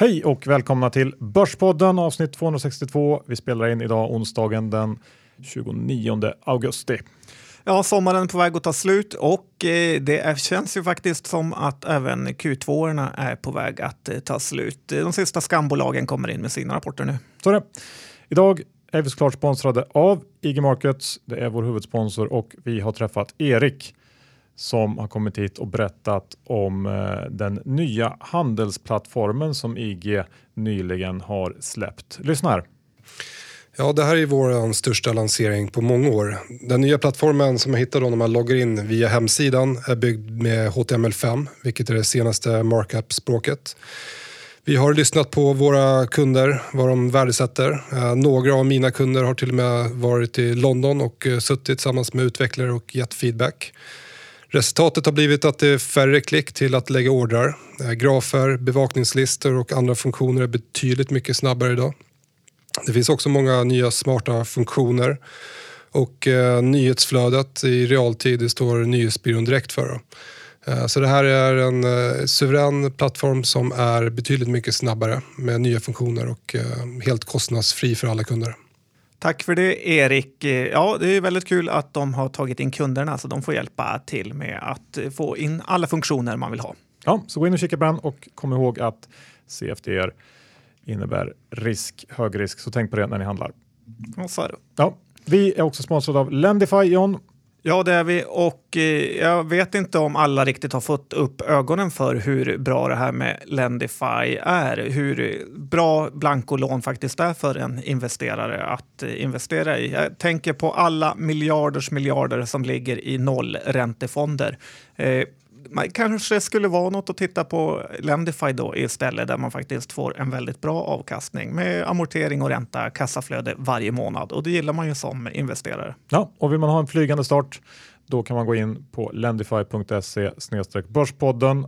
Hej och välkomna till Börspodden avsnitt 262. Vi spelar in idag onsdagen den 29 augusti. Ja, sommaren är på väg att ta slut och eh, det är, känns ju faktiskt som att även Q2 är på väg att eh, ta slut. De sista skambolagen kommer in med sina rapporter nu. Så det. Idag är vi såklart sponsrade av IG Markets. Det är vår huvudsponsor och vi har träffat Erik som har kommit hit och berättat om eh, den nya handelsplattformen som IG nyligen har släppt. Lyssna här. Ja, det här är vår eh, största lansering på många år. Den nya plattformen som jag hittade när man loggar in via hemsidan är byggd med HTML5, vilket är det senaste markup-språket. Vi har lyssnat på våra kunder, vad de värdesätter. Eh, några av mina kunder har till och med varit i London och suttit tillsammans med utvecklare och gett feedback. Resultatet har blivit att det är färre klick till att lägga ordrar. Grafer, bevakningslistor och andra funktioner är betydligt mycket snabbare idag. Det finns också många nya smarta funktioner och eh, nyhetsflödet i realtid det står Nyhetsbyrån direkt för. Eh, så det här är en eh, suverän plattform som är betydligt mycket snabbare med nya funktioner och eh, helt kostnadsfri för alla kunder. Tack för det Erik. Ja, det är väldigt kul att de har tagit in kunderna så de får hjälpa till med att få in alla funktioner man vill ha. Ja, så gå in och kika på den och kom ihåg att CFDR innebär risk, hög risk, så tänk på det när ni handlar. Ja, så är det. Ja, vi är också sponsrade av Lendify John. Ja, det är vi och eh, jag vet inte om alla riktigt har fått upp ögonen för hur bra det här med Lendify är. Hur bra blankolån faktiskt är för en investerare att investera i. Jag tänker på alla miljarders miljarder som ligger i nollräntefonder. Eh, man kanske skulle vara något att titta på Lendify då istället där man faktiskt får en väldigt bra avkastning med amortering och ränta, kassaflöde varje månad och det gillar man ju som investerare. Ja, och vill man ha en flygande start då kan man gå in på lendify.se börspodden.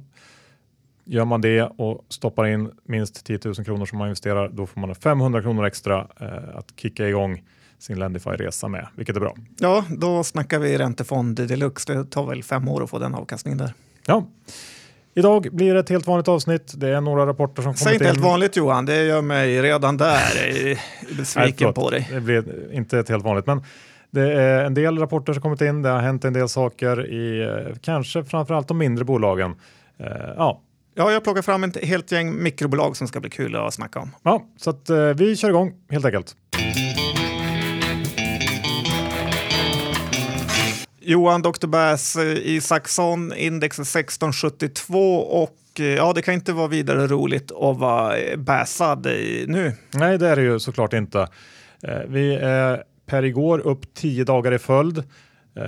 Gör man det och stoppar in minst 10 000 kronor som man investerar, då får man 500 kronor extra eh, att kicka igång sin Lendify-resa med, vilket är bra. Ja, då snackar vi räntefond deluxe. Det tar väl fem år att få den avkastningen där. Ja. Idag blir det ett helt vanligt avsnitt. Det är några rapporter som Säg inte helt vanligt Johan, det gör mig redan där besviken Nej, på dig. Det blir inte ett helt vanligt, men det är en del rapporter som kommit in. Det har hänt en del saker i eh, kanske framförallt de mindre bolagen. Uh, ja. ja, jag plockar fram ett helt gäng mikrobolag som ska bli kul att snacka om. Ja, så att, uh, vi kör igång helt enkelt. Johan Dr. Bass i Saxon, index 1672 och eh, ja, det kan inte vara vidare roligt att vara eh, bassad nu. Nej, det är det ju såklart inte. Eh, vi är per igår upp tio dagar i följd.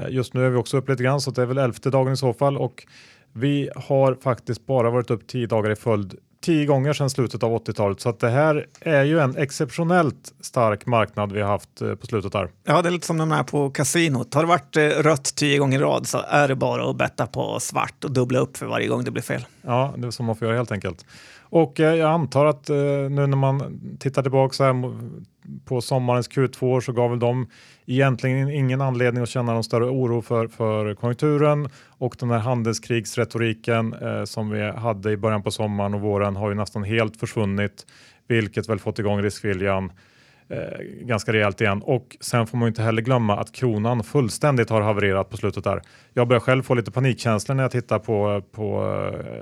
Just nu är vi också upp lite grann så det är väl elfte dagen i så fall och vi har faktiskt bara varit upp tio dagar i följd tio gånger sedan slutet av 80-talet. Så att det här är ju en exceptionellt stark marknad vi har haft eh, på slutet här. Ja, det är lite som de är på kasinot. Har det varit eh, rött tio gånger i rad så är det bara att betta på svart och dubbla upp för varje gång det blir fel. Ja, det är som man får göra helt enkelt. Och eh, jag antar att nu när man tittar tillbaka så här på sommarens Q2 så gav väl de egentligen ingen anledning att känna någon större oro för, för konjunkturen och den här handelskrigsretoriken eh, som vi hade i början på sommaren och våren har ju nästan helt försvunnit, vilket väl fått igång riskviljan eh, ganska rejält igen. Och sen får man inte heller glömma att kronan fullständigt har havererat på slutet där. Jag börjar själv få lite panikkänslor när jag tittar på, på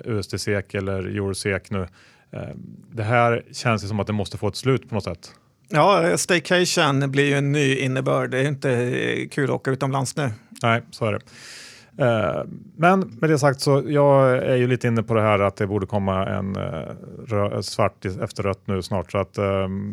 eh, USD-SEK eller Euro-SEK nu. Eh, det här känns ju som att det måste få ett slut på något sätt. Ja, staycation blir ju en ny innebörd. Det är inte kul att åka utomlands nu. Nej, så är det. Eh, men med det sagt så jag är ju lite inne på det här att det borde komma en uh, svart efter rött nu snart så att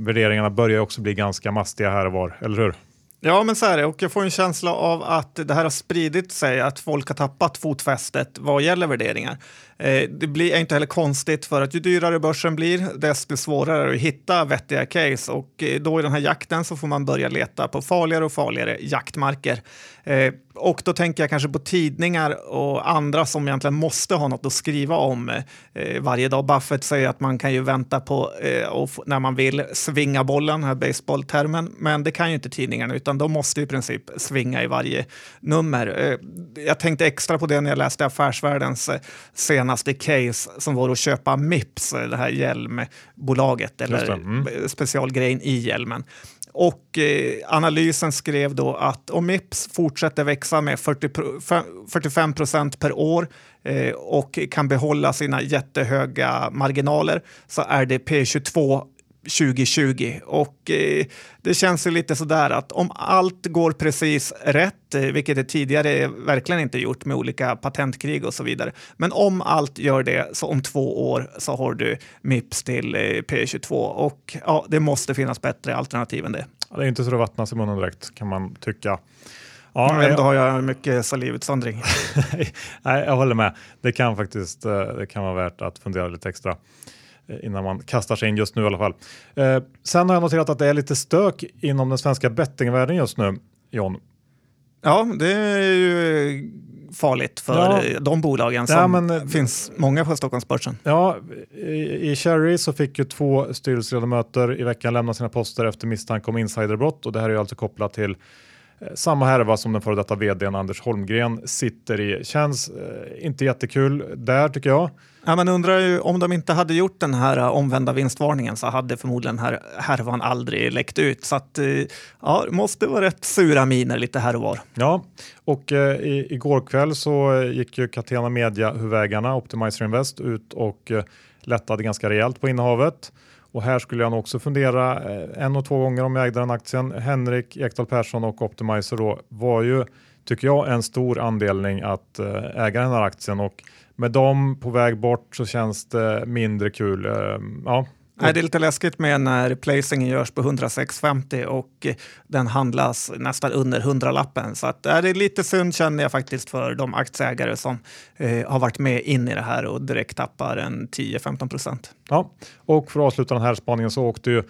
värderingarna börjar också bli ganska mastiga här och var, eller hur? Ja, men så är det. Och jag får en känsla av att det här har spridit sig, att folk har tappat fotfästet vad gäller värderingar. Eh, det blir inte heller konstigt för att ju dyrare börsen blir, desto svårare att hitta vettiga case och eh, då i den här jakten så får man börja leta på farligare och farligare jaktmarker. Eh, och då tänker jag kanske på tidningar och andra som egentligen måste ha något att skriva om varje dag. Buffett säger att man kan ju vänta på och när man vill svinga bollen, här baseballtermen, men det kan ju inte tidningarna utan de måste i princip svinga i varje nummer. Jag tänkte extra på det när jag läste Affärsvärldens senaste senaste case som var att köpa Mips, det här hjälmbolaget eller Mm. specialgrejen i hjälmen. Och eh, analysen skrev då att om Mips fortsätter växa med 40 pro, 45 procent per år eh, och kan behålla sina jättehöga marginaler så är det P22 2020. Och eh, det känns ju lite sådär att om allt går precis rätt, eh, vilket det tidigare verkligen inte gjort med olika patentkrig och så vidare. Men om allt gör det, så om två år så har du Mips till eh, P22 och ja, det måste finnas bättre alternativ än det. Ja, Det är inte så det vattnas i munnen direkt kan man tycka. Ja, Ändå har jag mycket salivutsöndring. nej, jag håller med. Det kan faktiskt det kan vara värt att fundera lite extra innan man kastar sig in just nu i alla fall. Eh, sen har jag noterat att det är lite stök inom den svenska bettingvärlden just nu, John. Ja, det är ju farligt för Ja. eh, de bolagen Ja, som men, eh, finns många på Stockholmsbörsen. Ja, i, i Cherry så fick ju två styrelseledamöter i veckan lämna sina poster efter misstanke om insiderbrott och det här är ju alltså kopplat till eh, samma härva som den före detta vdn Anders Holmgren sitter i. Känns eh, inte jättekul där tycker jag. Ja, man undrar ju om de inte hade gjort den här eh, omvända vinstvarningen så hade förmodligen här härvan aldrig läckt ut. Så att, eh, ja, det måste vara rätt sura miner lite här och var. Ja, och eh, i, igår kväll så eh, gick ju Catena Media huvudägarna Optimizer Invest ut och eh, lättade ganska rejält på innehavet. Och här skulle jag nog också fundera eh, en och två gånger om jag ägde den aktien. Henrik Ekdahl Persson och Optimizer då var ju, tycker jag, en stor andelning att eh, äga den här aktien och med dem på väg bort så känns det mindre kul. Eh, ja, Nej, det är lite läskigt med när placingen görs på 106,50 och den handlas nästan under 100-lappen. Så att, eh, det är lite synd känner jag faktiskt för de aktieägare som eh, har varit med in i det här och direkt tappar en 10-15 procent. Ja, och för att avsluta den här spaningen så åkte ju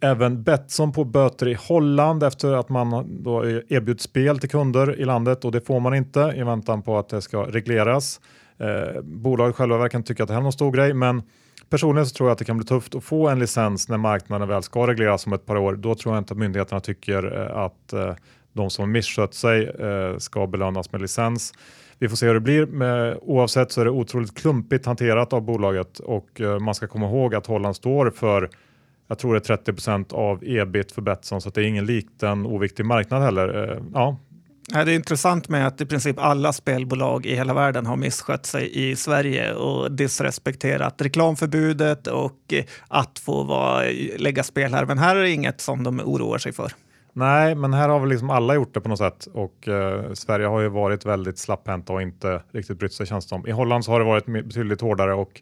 även Betsson på böter i Holland efter att man då erbjudit spel till kunder i landet och det får man inte i väntan på att det ska regleras. Eh, bolaget själva verkar inte tycka att det här är någon stor grej, men personligen så tror jag att det kan bli tufft att få en licens när marknaden väl ska regleras om ett par år. Då tror jag inte att myndigheterna tycker eh, att eh, de som misskött sig eh, ska belönas med licens. Vi får se hur det blir. Men oavsett så är det otroligt klumpigt hanterat av bolaget och man ska komma ihåg att Holland står för jag tror det är 30% av ebit för Betsson så att det är ingen liten oviktig marknad heller. Ja, Ja, Det är intressant med att i princip alla spelbolag i hela världen har misskött sig i Sverige och disrespekterat reklamförbudet och att få vara, lägga spel här. Men här är det inget som de oroar sig för. Nej, men här har väl liksom alla gjort det på något sätt och eh, Sverige har ju varit väldigt slapphänta och inte riktigt brytt sig känns det som. I Holland så har det varit betydligt hårdare och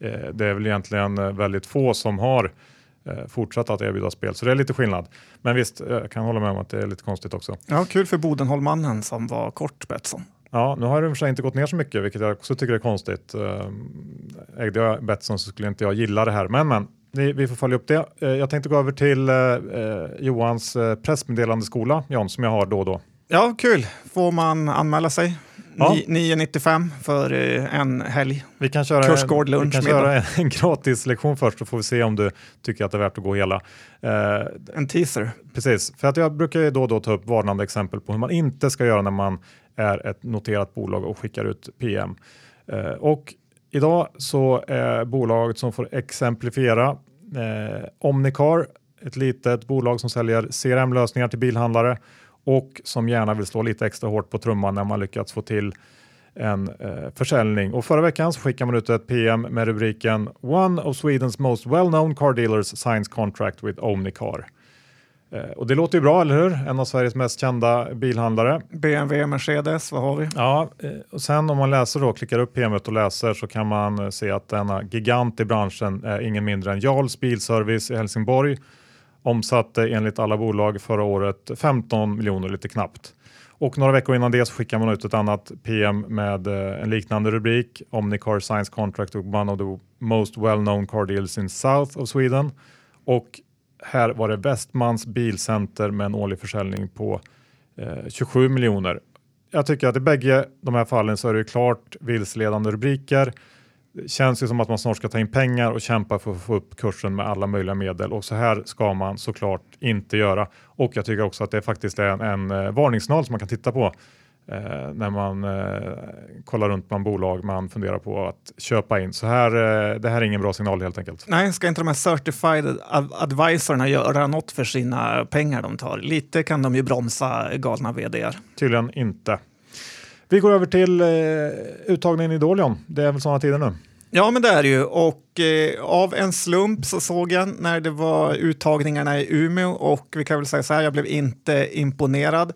eh, det är väl egentligen väldigt få som har eh, fortsatt att erbjuda spel, så det är lite skillnad. Men visst, eh, jag kan hålla med om att det är lite konstigt också. Ja, kul för Bodenholmannen som var kort Betsson. Ja, nu har det i och för sig inte gått ner så mycket, vilket jag också tycker är konstigt. Eh, Ägde jag Betsson så skulle inte jag gilla det här, men men. Vi, får följa upp det. Eh, Jag tänkte gå över till eh, eh, Johans eh, pressmeddelandeskola, John, som jag har då och då. Ja, kul. Får man anmäla sig? Ja. Ni- 9,95 för eh, en helg. Vi kan köra, Kursgård, vi lunch, kan middag. köra en, en gratis lektion först så får vi se om du tycker att det är värt att gå hela. Eh, En teaser. precis, för att jag brukar ju då och då ta upp varnande exempel på hur man inte ska göra när man är ett noterat bolag och skickar ut PM. Eh, och idag så är bolaget som får exemplifiera eh, Omnicar, ett litet bolag som säljer CRM-lösningar till bilhandlare och som gärna vill slå lite extra hårt på trumman när man lyckats få till en eh, försäljning. Och förra veckan så skickade man ut ett PM med rubriken One of Swedens most well-known car dealers signs contract with Omnicar. Eh, och det låter ju bra, eller hur? En av Sveriges mest kända bilhandlare. BMW, Mercedes, vad har vi? Ja, eh, och sen om man läser då, klickar upp PMet och läser så kan man eh, se att denna gigant i branschen är ingen mindre än Jarls Bilservice i Helsingborg. Omsatte enligt alla bolag förra året 15 miljoner lite knappt. Och några veckor innan det så skickar man ut ett annat PM med eh, en liknande rubrik. Omnicar signs contract with one of the most well-known car deals in south of Sweden. Och här var det Westmans bilcenter med en årlig försäljning på eh, 27 miljoner. Jag tycker att i bägge de här fallen så är det ju klart vilseledande rubriker. Det känns ju som att man snart ska ta in pengar och kämpa för att få upp kursen med alla möjliga medel och så här ska man såklart inte göra. Och jag tycker också att det faktiskt är en, en eh, varningssignal som man kan titta på. eh, när man eh, kollar runt bland bolag man funderar på att köpa in. Så här, eh, det här är ingen bra signal helt enkelt. Nej, ska inte de här certified advisorerna göra något för sina pengar de tar? Lite kan de ju bromsa galna vdar. Tydligen inte. Vi går över till eh, uttagningen i Dolion. Det är väl sådana tider nu? Ja, men det är det ju. Och eh, av en slump så såg jag när det var uttagningarna i Umeå och vi kan väl säga så här, jag blev inte imponerad.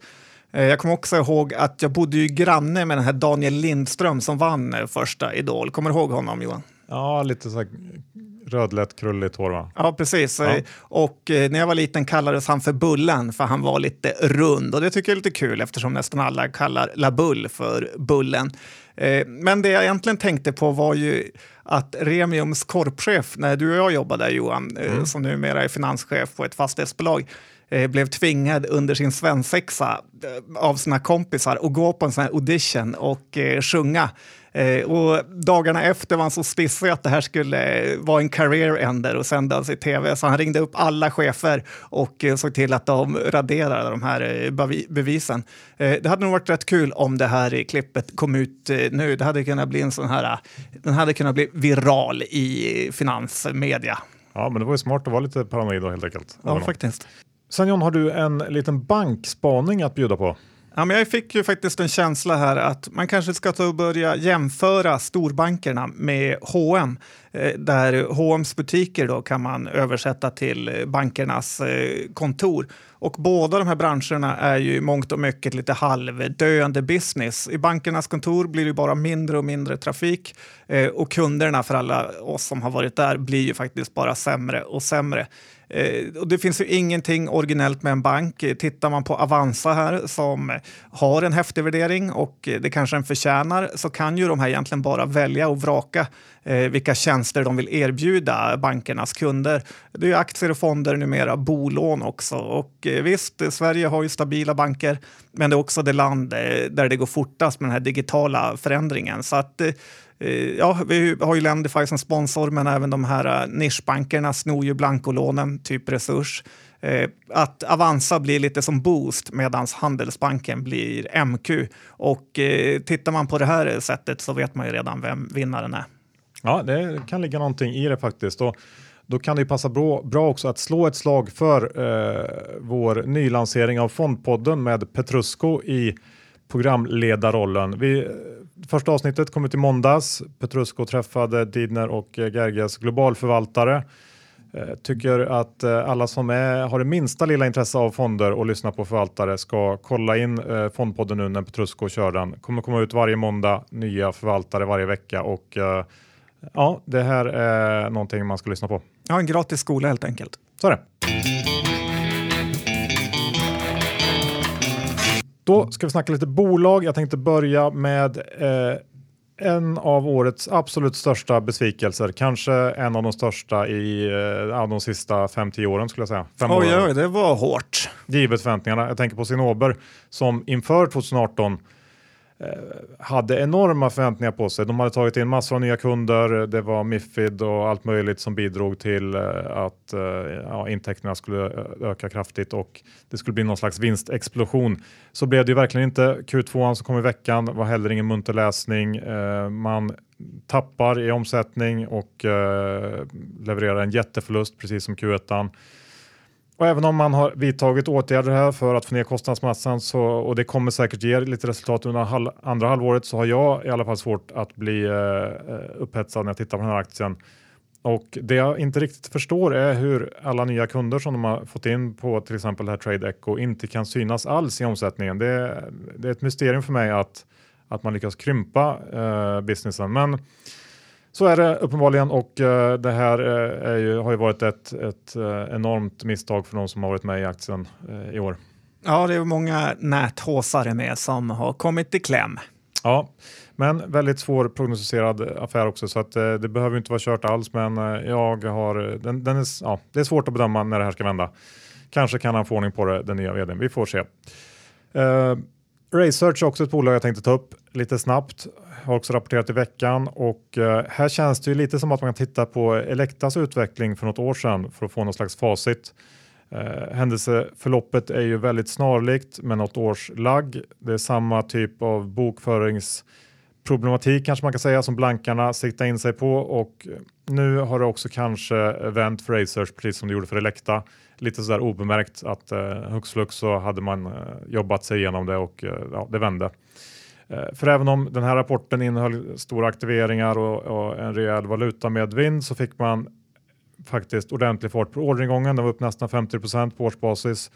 Eh, jag kommer också ihåg att jag bodde ju granne med den här Daniel Lindström som vann eh, första Idol. Kommer du ihåg honom Johan? Ja, lite så här rödlätt krulligt hår va? Ja, precis. Ja. Och eh, när jag var liten kallades han för Bullen för han var lite rund och det tycker jag är lite kul eftersom nästan alla kallar La Bull för Bullen. Eh, men det jag egentligen tänkte på var ju att Remiums korpchef, när du och jag jobbade Johan, eh, mm. som numera är finanschef på ett fastighetsbolag, blev tvingad under sin svensexa av sina kompisar att gå på en sån här audition och sjunga Eh, och dagarna efter var han så stissig att det här skulle vara en career ender och sändas i tv. Så han ringde upp alla chefer och eh, såg till att de raderade de här eh, bevisen. Eh, det hade nog varit rätt kul om det här klippet kom ut eh, nu. Det hade kunnat bli en sån här, den hade kunnat bli viral i finansmedia. Ja, men det var ju smart att vara lite paranoid då helt enkelt. Ja, faktiskt. Sen John, har du en liten bankspaning att bjuda på? Ja, men jag fick ju faktiskt en känsla här att man kanske ska ta och börja jämföra storbankerna med H&M där H&M's butiker då kan man översätta till bankernas eh, kontor. Och båda de här branscherna är ju i mångt och mycket lite halvdöende business. I bankernas kontor blir det bara mindre och mindre trafik eh, och kunderna för alla oss som har varit där blir ju faktiskt bara sämre och sämre. Eh, och det finns ju ingenting originellt med en bank. Tittar man på Avanza här som har en häftig värdering och det kanske den förtjänar så kan ju de här egentligen bara välja och vraka eh, vilka tjänster de vill erbjuda bankernas kunder. Det är ju aktier och fonder numera, bolån också. Och eh, visst, Sverige har ju stabila banker, men det är också det land där det går fortast med den här digitala förändringen. Så att Eh, ja, vi har ju Lendify som sponsor, men även de här eh, nischbankerna snor ju blankolånen, typ Resurs. Eh, att Avanza blir lite som Boost medan Handelsbanken blir MQ. Och tittar man på det här sättet så vet man ju redan vem vinnaren är. Ja, det kan ligga någonting i det faktiskt. Och då kan det ju passa bra, bra också att slå ett slag för eh, vår nylansering av Fondpodden med Petrusco i programledarrollen. Vi, första avsnittet kom ut i måndags. Petrusco träffade Didner och eh, Gerges globalförvaltare. Eh, tycker att eh, alla som är, har det minsta lilla intresse av fonder och lyssnar på förvaltare ska kolla in Fondpodden nu när Petrusco kör den. kommer komma ut varje måndag, nya förvaltare varje vecka och ja, det här är någonting man ska lyssna på. Ja, en gratis skola helt enkelt. Så är det. Då ska vi snacka lite bolag. Jag tänkte börja med eh, en av årets absolut största besvikelser, kanske en av de största i eh, de sista 5-10 åren skulle jag säga. Fem oj, oj, det var hårt. Givet förväntningarna. Jag tänker på Sinober som inför 2018 Eh, Eh, hade enorma förväntningar på sig. De hade tagit in massor av nya kunder. Det var Mifid och allt möjligt som bidrog till eh, att eh, ja, intäkterna skulle öka kraftigt och det skulle bli någon slags vinstexplosion. Så blev det ju verkligen inte. Q2 som kom i veckan var heller ingen munter läsning. Man tappar i omsättning och levererar en jätteförlust precis som Q1. Och även om man har vidtagit åtgärder här för att få ner kostnadsmassan så, och det kommer säkert ge lite resultat under halv, andra halvåret så har jag i alla fall svårt att bli eh, eh, upphetsad när jag tittar på den här aktien. Och det jag inte riktigt förstår är hur alla nya kunder som de har fått in på till exempel det här Trade Echo inte kan synas alls i omsättningen. Det, det är ett mysterium för mig att, att man lyckas krympa eh, businessen. Men så är det uppenbarligen och uh, det här uh, ju, har ju varit ett, ett uh, enormt misstag för de som har varit med i aktien i år. Ja, det är många näthåsare med som har kommit i kläm. Ja, men väldigt svår prognostiserad affär också så att det behöver inte vara kört alls. Men jag har, den, den är, ja, det är svårt att bedöma när det här ska vända. Kanske kan han få ordning på det, den nya vdn. Vi får se. Research är också ett bolag jag tänkte ta upp lite snabbt har också rapporterat i veckan och eh, här känns det ju lite som att man kan titta på Elektas utveckling för något år sedan för att få någon slags facit. Eh, händelseförloppet är ju väldigt snarlikt med något års lagg. Det är samma typ av bokförings problematik kanske man kan säga som blankarna siktar in sig på och nu har det också kanske vänt för Racers precis som det gjorde för Elekta. Lite sådär obemärkt att eh, hux flux så hade man eh, jobbat sig igenom det och eh, ja, det vände. Eh, för även om den här rapporten innehöll stora aktiveringar och, och en rejäl valutamedvind så fick man faktiskt ordentlig fart på orderingången. Den var upp nästan 50% på årsbasis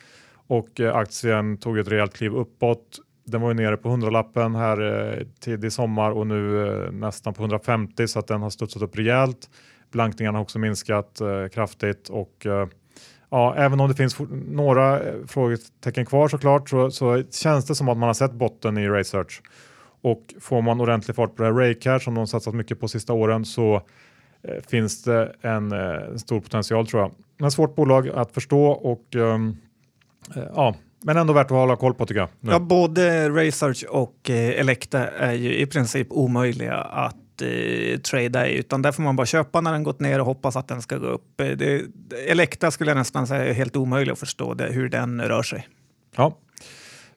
och eh, aktien tog ett rejält kliv uppåt. Den var ju nere på 100-lappen här eh, tidig sommar och nu eh, nästan på 150 så att den har studsat upp rejält. Blankningarna har också minskat eh, kraftigt och eh, ja, även om det finns några eh, frågetecken kvar såklart så, så känns det som att man har sett botten i Research. Och får man ordentlig fart på det här Raycare som de satsat mycket på sista åren så eh, finns det en stor potential tror jag. Men svårt bolag att förstå och ehm, ja, men ändå värt att hålla koll på tycker jag. nu. Ja, både Research och eh, Elekta är ju i princip omöjliga att eh, trada i, utan där får man bara köpa när den gått ner och hoppas att den ska gå upp. Eh, Det, Elekta skulle jag nästan säga är helt omöjlig att förstå det, hur den rör sig. Ja.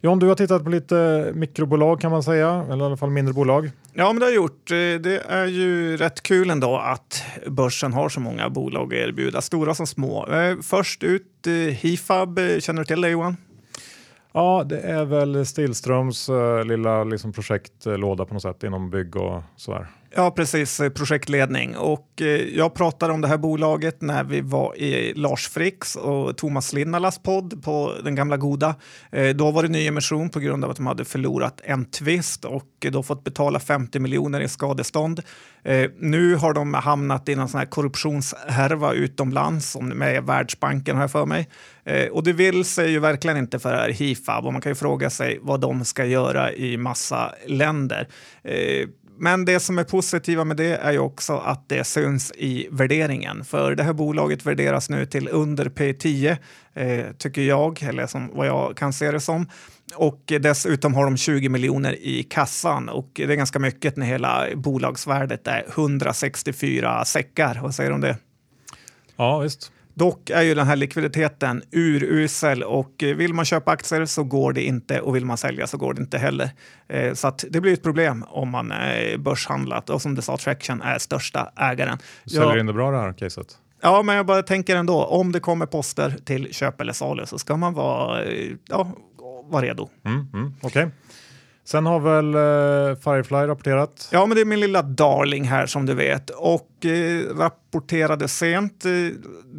John, du har tittat på lite mikrobolag kan man säga, eller i alla fall mindre bolag. Ja, men det har jag gjort. Eh, Det är ju rätt kul ändå att börsen har så många bolag att erbjuda, stora som små. Eh, Först ut eh, Hifab, Eh, känner du till det Johan? Ja, det är väl Stillströms eh, lilla liksom, projektlåda på något sätt inom bygg och sådär. Ja, precis. Eh, projektledning. Och eh, jag pratade om det här bolaget när vi var i Lars Fricks och Thomas Linnalas podd på den gamla goda. Eh, då var det nyemission på grund av att de hade förlorat en tvist och eh, då fått betala 50 miljoner i skadestånd. Eh, nu har de hamnat i någon sån här korruptionshärva utomlands som med Världsbanken har jag för mig. Eh, och det vill sig ju verkligen inte för det här Hifab och man kan ju fråga sig vad de ska göra i massa länder. Men det som är positiva med det är ju också att det syns i värderingen. För det här bolaget värderas nu till under P10, eh, tycker jag, eller som vad jag kan se det som. Och dessutom har de 20 miljoner i kassan och det är ganska mycket när hela bolagsvärdet är 164 säckar. Vad säger du om det? Ja, visst. Dock är ju den här likviditeten urusel och eh, vill man köpa aktier så går det inte och vill man sälja så går det inte heller. Eh, Så det blir ett problem om man är börshandlat och som det sa, Traction är största ägaren. Du säljer Ja, in det bra det här caset. ja, men jag bara tänker ändå, om det kommer poster till köp eller salu så ska man vara, eh, ja, vara redo. Mm, mm, Okej. Sen har väl eh, Firefly rapporterat. Ja, men det är min lilla darling här som du vet och eh, rapporterade sent. Eh,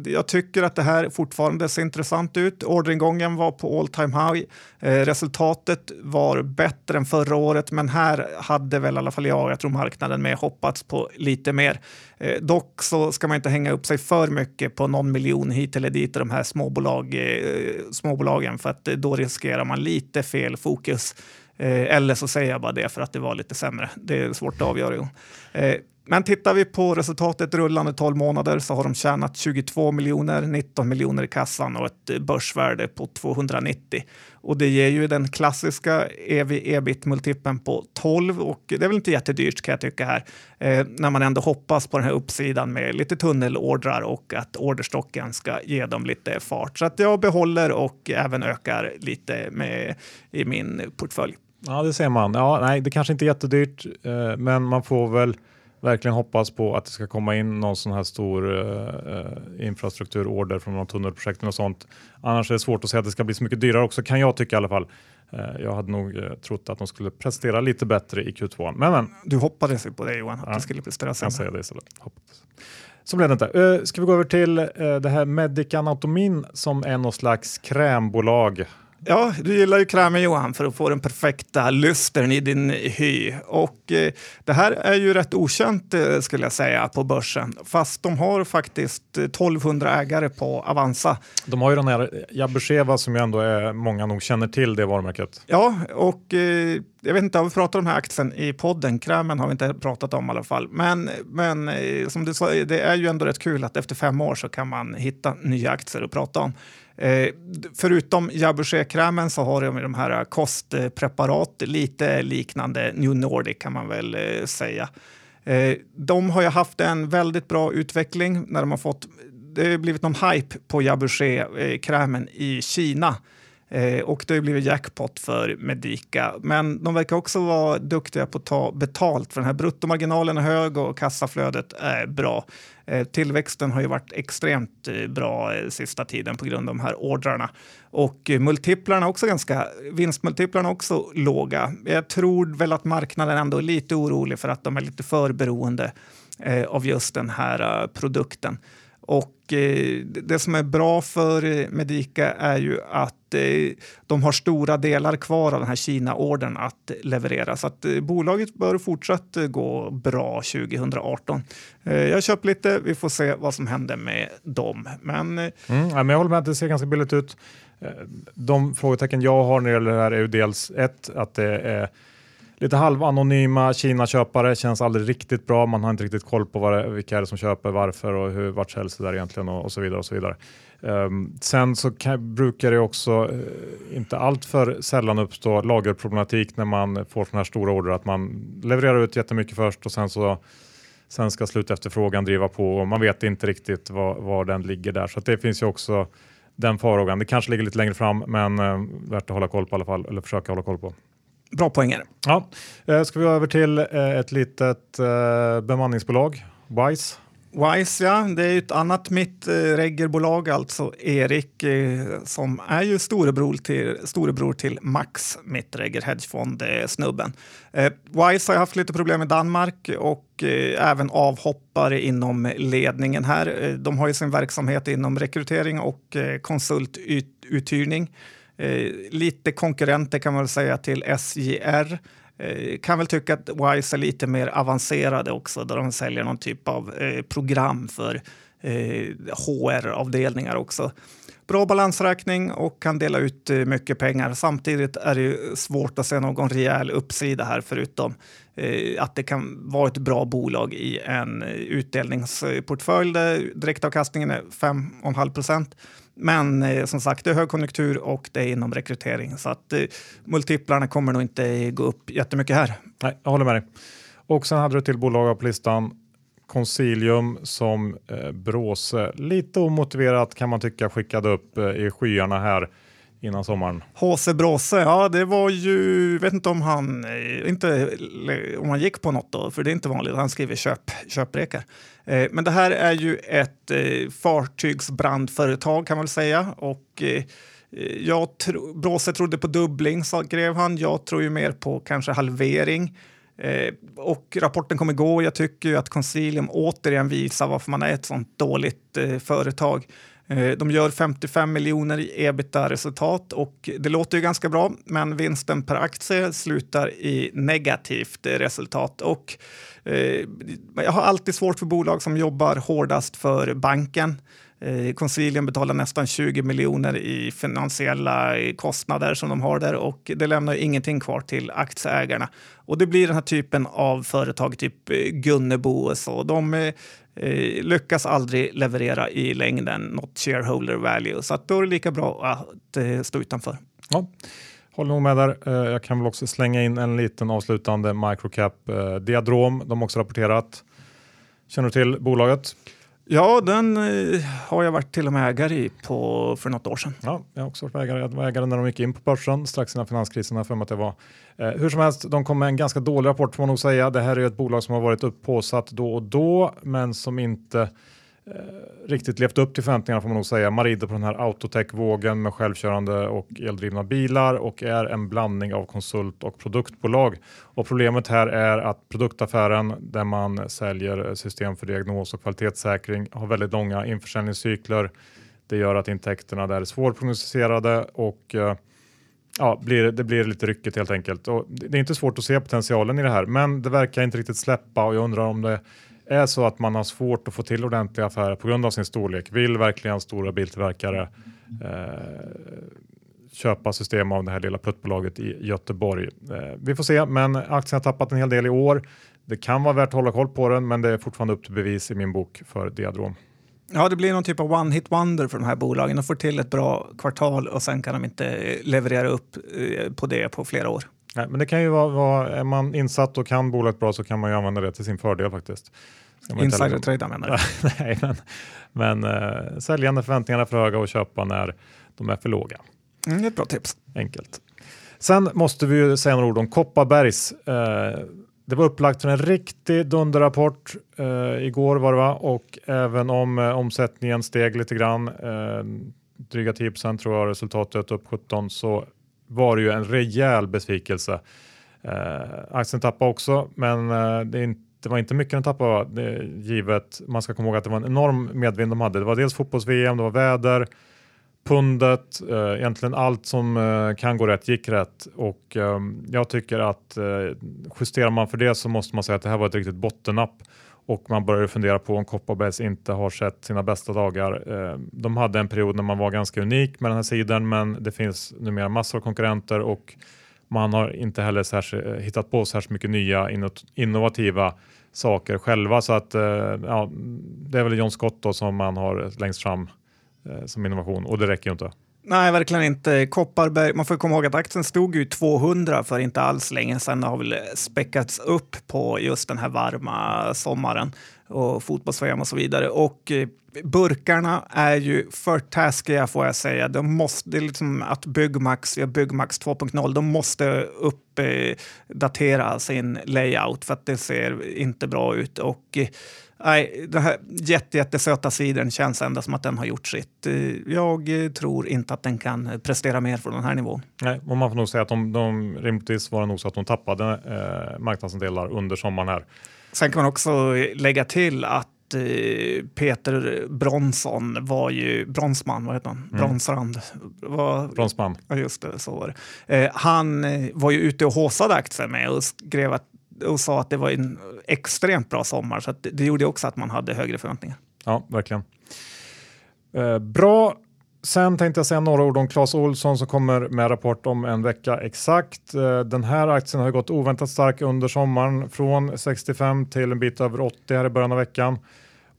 jag tycker att det här fortfarande ser intressant ut. Orderingången var på all time high. Eh, resultatet var bättre än förra året, men här hade väl i alla fall jag, jag tror marknaden med hoppats på lite mer. Eh, dock så ska man inte hänga upp sig för mycket på någon miljon hit eller dit i de här småbolag, eh, småbolagen för att då riskerar man lite fel fokus. Eh, eller så säger jag bara det för att det var lite sämre. Det är svårt att avgöra. Eh, men tittar vi på resultatet rullande 12 månader så har de tjänat 22 miljoner, 19 miljoner i kassan och ett börsvärde på 290. Och det ger ju den klassiska ev-ebit-multipeln på 12 och det är väl inte jättedyrt kan jag tycka här. Eh, när man ändå hoppas på den här uppsidan med lite tunnelordrar och att orderstocken ska ge dem lite fart. Så att jag behåller och även ökar lite med, i min portfölj. Ja, det ser man. Ja, nej, det kanske inte är jättedyrt, eh, men man får väl verkligen hoppas på att det ska komma in någon sån här stor eh, eh, infrastrukturorder från någon tunnelprojekt och sånt. Annars är det svårt att säga att det ska bli så mycket dyrare också, kan jag tycka i alla fall. Eh, jag hade nog eh, trott att de skulle prestera lite bättre i Q2, men men, Du hoppades ju på det Johan, att Ja. det skulle prestera jag sämre. säga det istället. Hoppas. Så blev det inte. Eh, ska vi gå över till eh, det här Medic Anatomin som är någon slags krämbolag. Ja, du gillar ju krämer Johan för att få den perfekta lustern i din hy. Och eh, det här är ju rätt okänt eh, skulle jag säga på börsen. Fast de har faktiskt eh, 1200 ägare på Avanza. De har ju den här Jabusheva som ju ändå är många nog känner till det varumärket. Ja, och eh, jag vet inte, har vi pratat om den här aktien i podden? Krämen har vi inte pratat om i alla fall. Men, men eh, som du sa, det är ju ändå rätt kul att efter fem år så kan man hitta nya aktier att prata om. Eh, förutom Jabushé-krämen så har de de här eh, kostpreparat, lite liknande New Nordic kan man väl eh, säga. Eh, de har ju haft en väldigt bra utveckling när de har fått det har blivit någon hype på Jabuché-krämen eh, i Kina. Eh, och det har blivit jackpot för Medica. Men de verkar också vara duktiga på att ta betalt för den här bruttomarginalen är hög och kassaflödet är bra. Eh, tillväxten har ju varit extremt eh, bra eh, sista tiden på grund av de här ordrarna. Och eh, multiplarna också ganska, vinstmultiplarna också låga. Jag tror väl att marknaden ändå är lite orolig för att de är lite för beroende eh, av just den här eh, produkten. Och det som är bra för Medica är ju att Eh, de har stora delar kvar av den här Kina-ordern att leverera. Så att eh, bolaget bör fortsatt eh, gå bra 2018. Jag köper lite, vi får se vad som händer med dem. Men, mm, men jag håller med att det ser ganska billigt ut. De frågetecken jag har när det gäller det här är ju dels ett, att det är lite halvanonyma Kina-köpare känns aldrig riktigt bra. Man har inte riktigt koll på vad det, vilka är det som köper, varför och hur, vart säljs det där egentligen och, och, så vidare. och så vidare. Um, sen så kan, brukar det också uh, inte alltför sällan uppstå lagerproblematik när man får sådana här stora order att man levererar ut jättemycket först och sen så sen ska slutefterfrågan driva på och man vet inte riktigt var, var den ligger där. Så det finns ju också den farhågan. Det kanske ligger lite längre fram men uh, värt att hålla koll på i alla fall, eller försöka hålla koll på. Bra poänger. Ja. Eh, ska vi gå över till eh, ett litet eh, bemanningsbolag, Wise? Wise, ja, det är ett annat mittreggerbolag, alltså Erik, som är ju storebror till, storebror till Max Mittregger, hedgefond-snubben. Wise har haft lite problem i Danmark och även avhoppare inom ledningen här. De har ju sin verksamhet inom rekrytering och konsultuthyrning. Eh, lite konkurrenter kan man väl säga till SJR. Eh, kan väl tycka att Wise är lite mer avancerade också där de säljer någon typ av eh, program för eh, HR-avdelningar också. Bra balansräkning och kan dela ut eh, mycket pengar. Samtidigt är det svårt att se någon rejäl uppsida här förutom eh, att det kan vara ett bra bolag i en utdelningsportfölj där direktavkastningen är 5,5 procent. Men eh, som sagt, det är högkonjunktur och det är inom rekrytering så att eh, multiplarna kommer nog inte gå upp jättemycket här. Nej, jag håller med dig. Och sen hade du till bolag på listan Consilium som eh, Bråse lite omotiverat kan man tycka skickade upp eh, i skyarna här innan sommaren. HC Bråse, ja det var ju, vet inte om han, eh, inte om han gick på något då, för det är inte vanligt, han skriver köp, köprekar. Eh, men det här är ju ett eh, fartygsbrandföretag kan man väl säga och eh, eh, jag tro, Bråse trodde på dubbling, skrev han. Jag tror ju mer på kanske halvering. Eh, och rapporten kommer gå. Jag tycker ju att Consilium återigen visar varför man är ett sånt dåligt eh, företag. Eh, de gör 55 miljoner i ebita-resultat och det låter ju ganska bra, men vinsten per aktie slutar i negativt resultat. Och eh, jag har alltid svårt för bolag som jobbar hårdast för banken. Eh, konsilien betalar nästan 20 miljoner i finansiella kostnader som de har där och det lämnar ingenting kvar till aktieägarna. Och det blir den här typen av företag, typ eh, Gunnebo och så. De eh, eh, lyckas aldrig leverera i längden något shareholder value. Så att då är det lika bra att eh, stå utanför. Ja, håller nog med där. Jag kan väl också slänga in en liten avslutande microcap-diadrom. de har också rapporterat. Känner du till bolaget? Ja, den eh, har jag varit till och med ägare i på, för något år sedan. Ja, jag har också varit ägare. Jag var ägare när de gick in på börsen strax innan finanskrisen. För mig att det var. Eh, hur som helst, de kom med en ganska dålig rapport får man nog säga. Det här är ett bolag som har varit uppåsatt då och då, men som inte Eh, riktigt levt upp till förväntningarna får man nog säga. Man rider på den här autotech-vågen med självkörande och eldrivna bilar och är en blandning av konsult och produktbolag. Och problemet här är att produktaffären där man säljer system för diagnos och kvalitetssäkring har väldigt långa införsäljningscykler. Det gör att intäkterna där är svårprognostiserade och eh, ja, blir, det blir lite ryckigt helt enkelt. Och det är inte svårt att se potentialen i det här, men det verkar inte riktigt släppa och jag undrar om det är så att man har svårt att få till ordentliga affärer på grund av sin storlek, vill verkligen stora biltillverkare eh, köpa system av det här lilla pluttbolaget i Göteborg. Eh, vi får se, men aktien har tappat en hel del i år. Det kan vara värt att hålla koll på den, men det är fortfarande upp till bevis i min bok för Diadrom. Ja, det blir någon typ av one hit wonder för de här bolagen. De får till ett bra kvartal och sen kan de inte leverera upp eh, på det på flera år. Nej, men det kan ju vara, vara, är man insatt och kan bolaget bra så kan man ju använda det till sin fördel faktiskt. Insider-trada menar du? Nej, men, men uh, sälja när förväntningarna är för höga och köpa när de är för låga. Mm, ett bra tips. Enkelt. Sen måste vi ju säga några ord om Kopparbergs. Uh, det var upplagt för en riktig dunderrapport uh, igår var det va? och även om omsättningen steg lite grann, dryga 10 tror jag resultatet upp 17 så var det ju en rejäl besvikelse. Eh, aktien tappade också, men eh, det, inte, det, var inte mycket den tappade det, givet. Man ska komma ihåg att det var en enorm medvind de hade. Det var dels fotbolls-VM, det var väder, pundet, eh, egentligen allt som eh, kan gå rätt gick rätt och eh, jag tycker att eh, justerar man för det så måste man säga att det här var ett riktigt bottennapp och man började fundera på om Kopparbergs inte har sett sina bästa dagar. Eh, de hade en period när man var ganska unik med den här sidan men det finns numera massor av konkurrenter och man har inte heller särskilt, eh, hittat på särskilt mycket nya innovativa saker själva så att eh, ja, det är väl John Scott då som man har längst fram som innovation och det räcker ju inte. Nej, verkligen inte. Kopparberg, man får komma ihåg att aktien stod ju 200 för inte alls länge sedan och har väl späckats upp på just den här varma sommaren och fotbolls och så vidare. Och eh, burkarna är ju för taskiga får jag säga. De måste, det är liksom att Byggmax, ja, Byggmax 2.0, de måste uppdatera eh, sin layout för att det ser inte bra ut. Och eh, Nej, den här jätte, jättesöta sidan känns ändå som att den har gjort sitt. Eh, jag eh, tror inte att den kan prestera mer från den här nivån. Nej, och man får nog säga att de, de rimligtvis var det nog så att de tappade eh, marknadsandelar under sommaren här. Sen kan man också lägga till att eh, Peter Bronsson var ju Bronsman, vad heter han? Mm. Bronsrand. Var, Bronsman. Ja, just det, så var det. Eh, han var ju ute och håsade aktier med och skrev att och sa att det var en extremt bra sommar. Så det, det gjorde också att man hade högre förväntningar. Ja, verkligen. Eh, bra. Sen tänkte jag säga några ord om Clas Olsson som kommer med rapport om en vecka exakt. Eh, den här aktien har gått oväntat stark under sommaren från 65 till en bit över 80 här i början av veckan.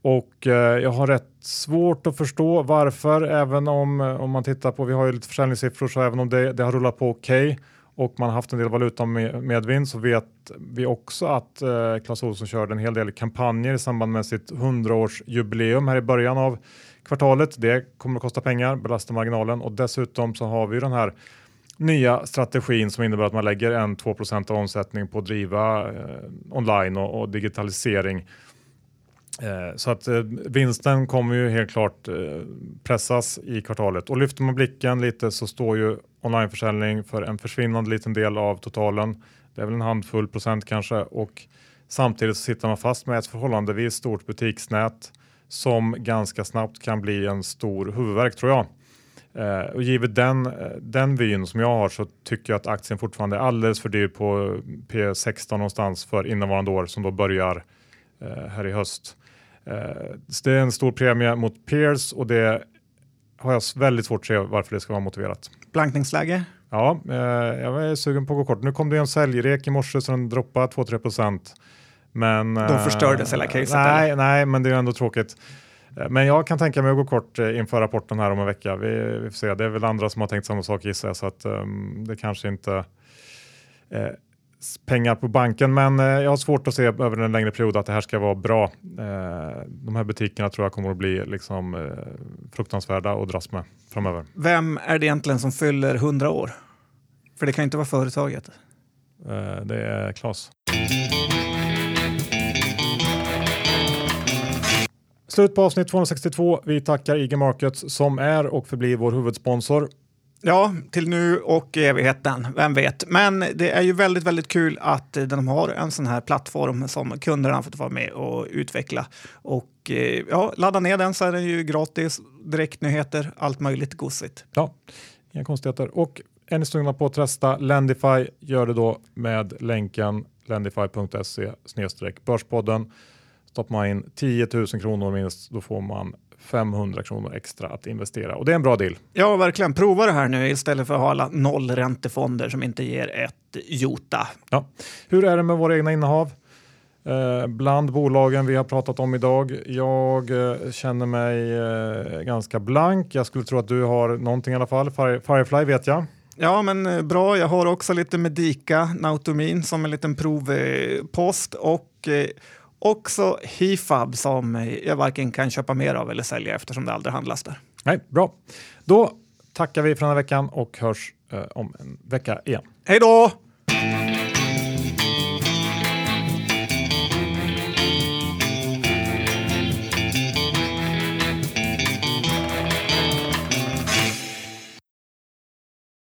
Och eh, jag har rätt svårt att förstå varför, även om, eh, om man tittar på, vi har ju lite försäljningssiffror, så även om det, det har rullat på okej okay, och man har haft en del valuta med, medvind så vet vi också att eh, Clas Ohlson körde en hel del kampanjer i samband med sitt 100-årsjubileum här i början av kvartalet. Det kommer att kosta pengar, belasta marginalen och dessutom så har vi den här nya strategin som innebär att man lägger en 2% av omsättning på att driva eh, online och, och digitalisering. Eh, så att eh, vinsten kommer ju helt klart eh, pressas i kvartalet och lyfter man blicken lite så står ju onlineförsäljning för en försvinnande liten del av totalen. Det är väl en handfull procent kanske och samtidigt så sitter man fast med ett förhållandevis stort butiksnät som ganska snabbt kan bli en stor huvudvärk tror jag. Eh, och givet den, eh, den vyn som jag har så tycker jag att aktien fortfarande är alldeles för dyr på P16 någonstans för innevarande år som då börjar eh, här i höst. Eh, det är en stor premie mot peers och det har jag väldigt svårt att se varför det ska vara motiverat. Blankningsläge? Ja, eh, jag är sugen på att gå kort. Nu kom det en säljrek i morse så den droppade 2-3 procent. Men, Då eh, förstördes hela caset? Nej, nej, men det är ändå tråkigt. Eh, men jag kan tänka mig att gå kort eh, inför rapporten här om en vecka. Vi, vi får se. Det är väl andra som har tänkt samma sak gissar jag, så att um, det kanske inte eh, pengar på banken, men eh, jag har svårt att se över en längre period att det här ska vara bra. Eh, de här butikerna tror jag kommer att bli liksom, eh, fruktansvärda att dras med framöver. Vem är det egentligen som fyller 100 år? För det kan inte vara företaget. det är Klas. Slut på avsnitt 262. Vi tackar IG Markets som är och förblir vår huvudsponsor. Ja, till nu och evigheten, vem vet. Men det är ju väldigt, väldigt kul att eh, de har en sån här plattform som kunderna fått vara med och utveckla. Och eh, ja, ladda ner den så är den ju gratis, direktnyheter, allt möjligt gosigt. Ja, inga konstigheter. Och är ni sugna på att testa Lendify, gör det då med länken lendify.se börspodden. Stoppar man in 10 000 kronor minst, då får man 500 kronor extra att investera och det är en bra deal. Ja, verkligen. Prova det här nu istället för att ha alla nollräntefonder som inte ger ett jota. Ja. Hur är det med våra egna innehav? Eh, bland bolagen vi har pratat om idag. Jag eh, känner mig eh, ganska blank. Jag skulle tro att du har någonting i alla fall. Firefly vet jag. Ja, men bra. Jag har också lite Medika, Nautomin som en liten provpost och också Hifab som jag varken kan köpa mer av eller sälja eftersom det aldrig handlas där. Nej, bra. Då tackar vi för den här veckan och hörs eh, om en vecka igen. Hej då!